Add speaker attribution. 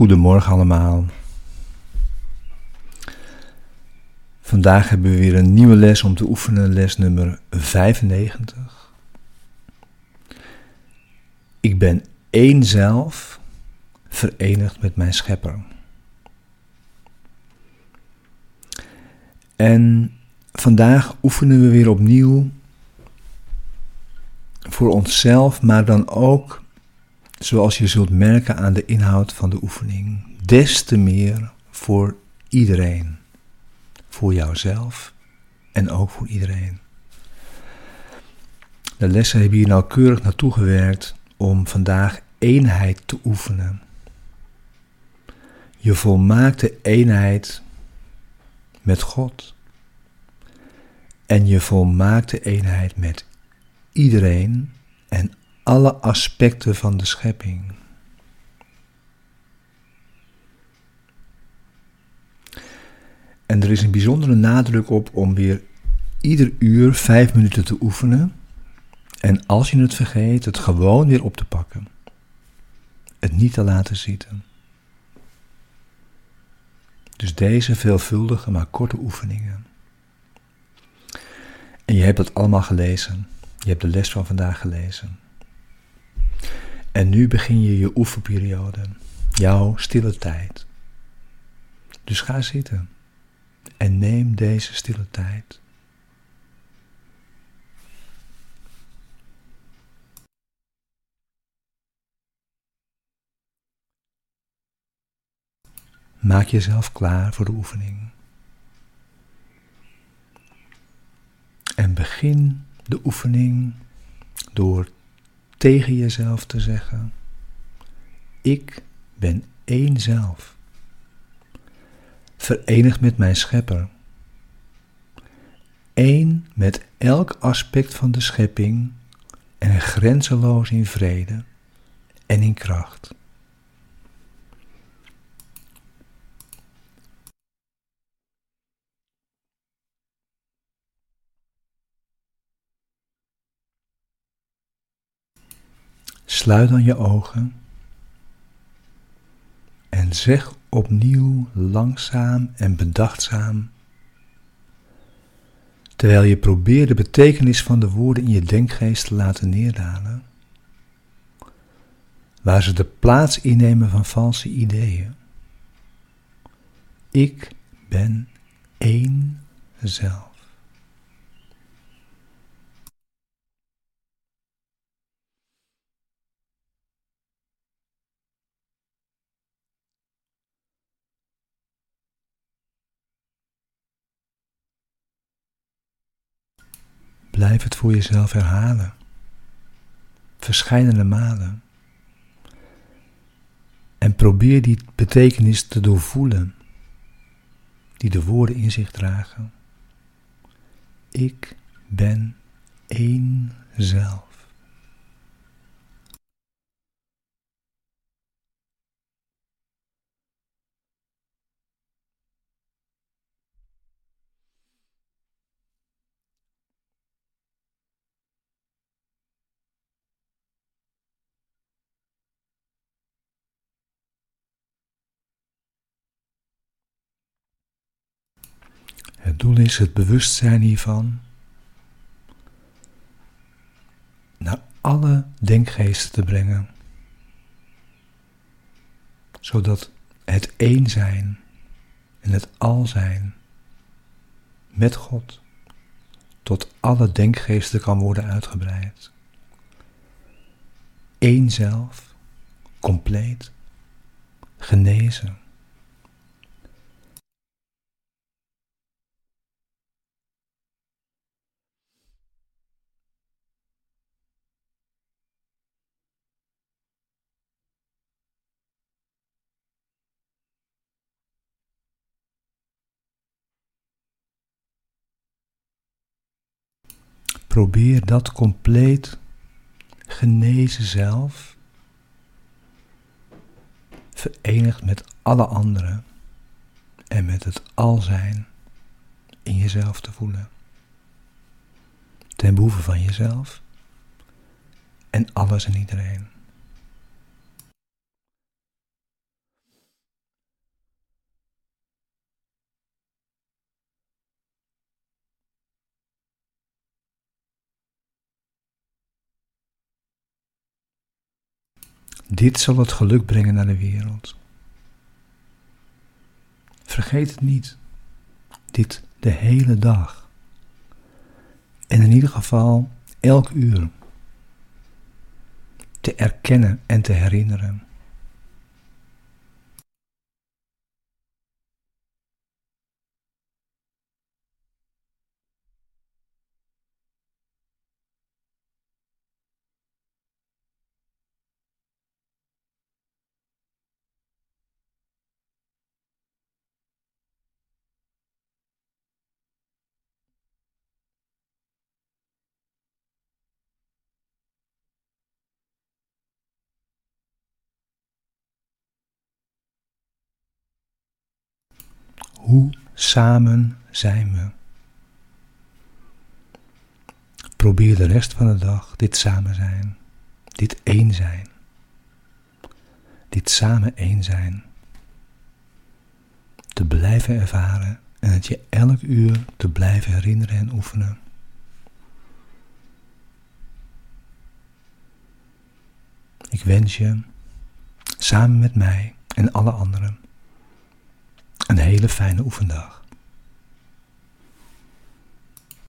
Speaker 1: Goedemorgen allemaal. Vandaag hebben we weer een nieuwe les om te oefenen, les nummer 95. Ik ben één zelf, verenigd met mijn schepper. En vandaag oefenen we weer opnieuw voor onszelf, maar dan ook, zoals je zult merken aan de inhoud van de oefening, des te meer voor iedereen. Voor jouzelf en ook voor iedereen. De lessen hebben hier nauwkeurig naartoe gewerkt om vandaag eenheid te oefenen. Je volmaakte eenheid met God. En je volmaakte eenheid met iedereen en alle aspecten van de schepping. En er is een bijzondere nadruk op om weer ieder uur vijf minuten te oefenen. En als je het vergeet, het gewoon weer op te pakken. Het niet te laten zitten. Dus deze veelvuldige maar korte oefeningen. En je hebt het allemaal gelezen. Je hebt de les van vandaag gelezen. En nu begin je je oefenperiode, jouw stille tijd. Dus ga zitten en neem deze stille tijd. Maak jezelf klaar voor de oefening. En begin de oefening door tegen jezelf te zeggen: Ik ben één zelf, verenigd met mijn schepper, één met elk aspect van de schepping en grenzeloos in vrede en in kracht. Sluit dan je ogen en zeg opnieuw langzaam en bedachtzaam, terwijl je probeert de betekenis van de woorden in je denkgeest te laten neerdalen, waar ze de plaats innemen van valse ideeën. Ik ben één zelf. Blijf het voor jezelf herhalen. Verscheidene malen. En probeer die betekenis te doorvoelen, die de woorden in zich dragen. Ik ben één zelf. Het doel is het bewustzijn hiervan naar alle denkgeesten te brengen, zodat het één zijn en het al zijn met God tot alle denkgeesten kan worden uitgebreid. Eén zelf, compleet, genezen. Probeer dat compleet genezen zelf, verenigd met alle anderen en met het al zijn in jezelf te voelen. Ten behoeve van jezelf en alles en iedereen. Dit zal het geluk brengen naar de wereld. Vergeet het niet. Dit de hele dag. En in ieder geval elk uur. Te erkennen en te herinneren. Hoe samen zijn we? Probeer de rest van de dag dit samen zijn, dit één zijn, dit samen één zijn, te blijven ervaren en het je elk uur te blijven herinneren en oefenen. Ik wens je, samen met mij en alle anderen, een hele fijne oefendag.